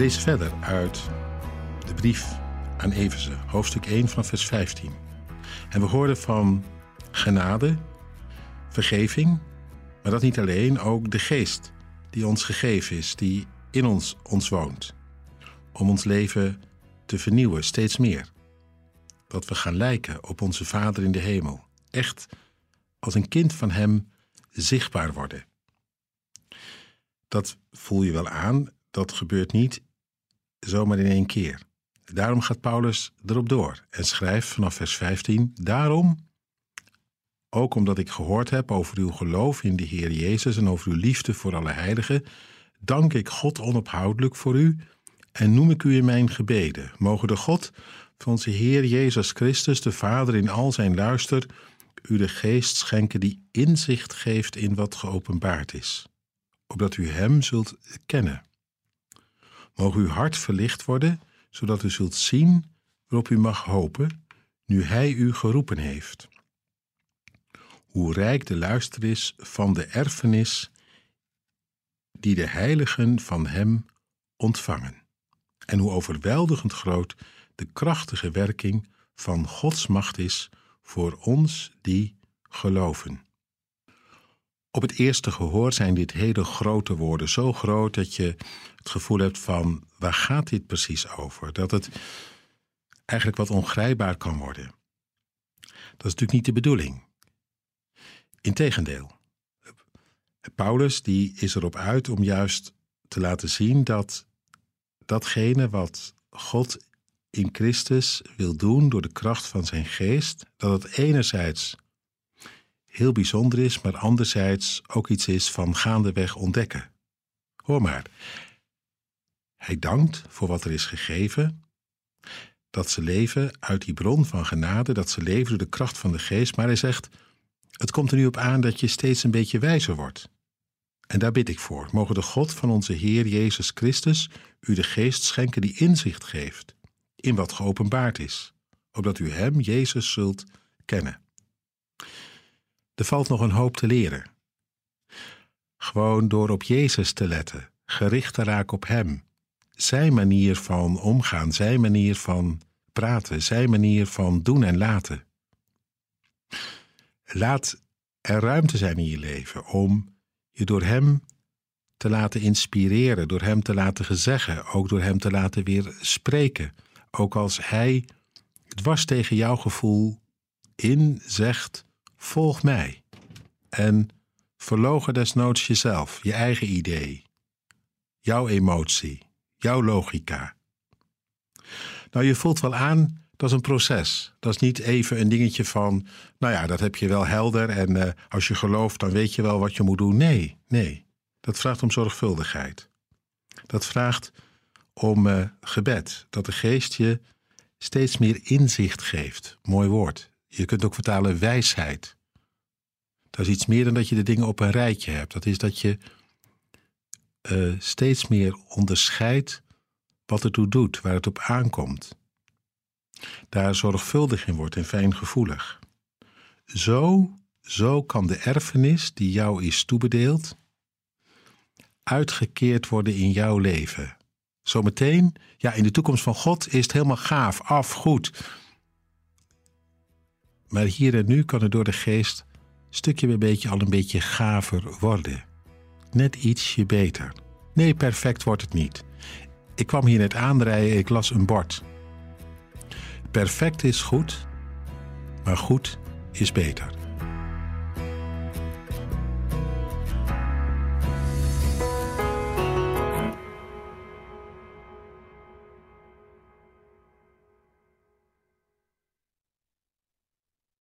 lezen verder uit de brief aan Efeze, hoofdstuk 1 van vers 15. En we hoorden van genade, vergeving, maar dat niet alleen, ook de geest die ons gegeven is, die in ons, ons woont. Om ons leven te vernieuwen, steeds meer. Dat we gaan lijken op onze Vader in de hemel. Echt als een kind van Hem zichtbaar worden. Dat voel je wel aan, dat gebeurt niet zomaar in één keer. Daarom gaat Paulus erop door en schrijft vanaf vers 15: Daarom, ook omdat ik gehoord heb over uw geloof in de Heer Jezus en over uw liefde voor alle heiligen, dank ik God onophoudelijk voor u en noem ik u in mijn gebeden. Mogen de God van onze Heer Jezus Christus, de Vader in al zijn luister, u de geest schenken die inzicht geeft in wat geopenbaard is, opdat u Hem zult kennen. Mogen uw hart verlicht worden, zodat u zult zien waarop u mag hopen, nu Hij u geroepen heeft. Hoe rijk de luister is van de erfenis die de heiligen van Hem ontvangen, en hoe overweldigend groot de krachtige werking van Gods macht is voor ons die geloven. Op het eerste gehoor zijn dit hele grote woorden, zo groot dat je het gevoel hebt van waar gaat dit precies over? Dat het eigenlijk wat ongrijpbaar kan worden. Dat is natuurlijk niet de bedoeling. Integendeel. Paulus die is erop uit om juist te laten zien dat datgene wat God in Christus wil doen door de kracht van zijn geest, dat het enerzijds heel bijzonder is, maar anderzijds ook iets is van gaandeweg ontdekken. Hoor maar, hij dankt voor wat er is gegeven, dat ze leven uit die bron van genade, dat ze leven door de kracht van de geest, maar hij zegt, het komt er nu op aan dat je steeds een beetje wijzer wordt. En daar bid ik voor. Mogen de God van onze Heer Jezus Christus u de geest schenken die inzicht geeft in wat geopenbaard is, opdat u Hem, Jezus, zult kennen. Er valt nog een hoop te leren. Gewoon door op Jezus te letten, gericht te raken op Hem, Zijn manier van omgaan, Zijn manier van praten, Zijn manier van doen en laten. Laat er ruimte zijn in je leven om je door Hem te laten inspireren, door Hem te laten gezeggen, ook door Hem te laten weer spreken. Ook als Hij dwars tegen jouw gevoel in zegt: Volg mij. En verlogen desnoods jezelf, je eigen idee, jouw emotie, jouw logica. Nou, je voelt wel aan, dat is een proces. Dat is niet even een dingetje van, nou ja, dat heb je wel helder en uh, als je gelooft, dan weet je wel wat je moet doen. Nee, nee. Dat vraagt om zorgvuldigheid. Dat vraagt om uh, gebed. Dat de geest je steeds meer inzicht geeft. Mooi woord. Je kunt ook vertalen wijsheid. Dat is iets meer dan dat je de dingen op een rijtje hebt. Dat is dat je uh, steeds meer onderscheidt wat het toe doet, waar het op aankomt. Daar zorgvuldig in wordt en fijngevoelig. Zo, zo kan de erfenis die jou is toebedeeld, uitgekeerd worden in jouw leven. Zometeen, ja, in de toekomst van God is het helemaal gaaf, af, goed. Maar hier en nu kan het door de geest stukje bij beetje al een beetje gaver worden. Net ietsje beter. Nee, perfect wordt het niet. Ik kwam hier net aanrijden, ik las een bord. Perfect is goed, maar goed is beter.